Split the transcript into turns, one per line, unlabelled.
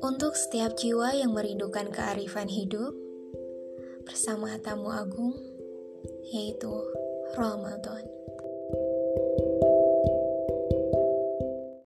Untuk setiap jiwa yang merindukan kearifan hidup, bersama tamu agung, yaitu Ramadan.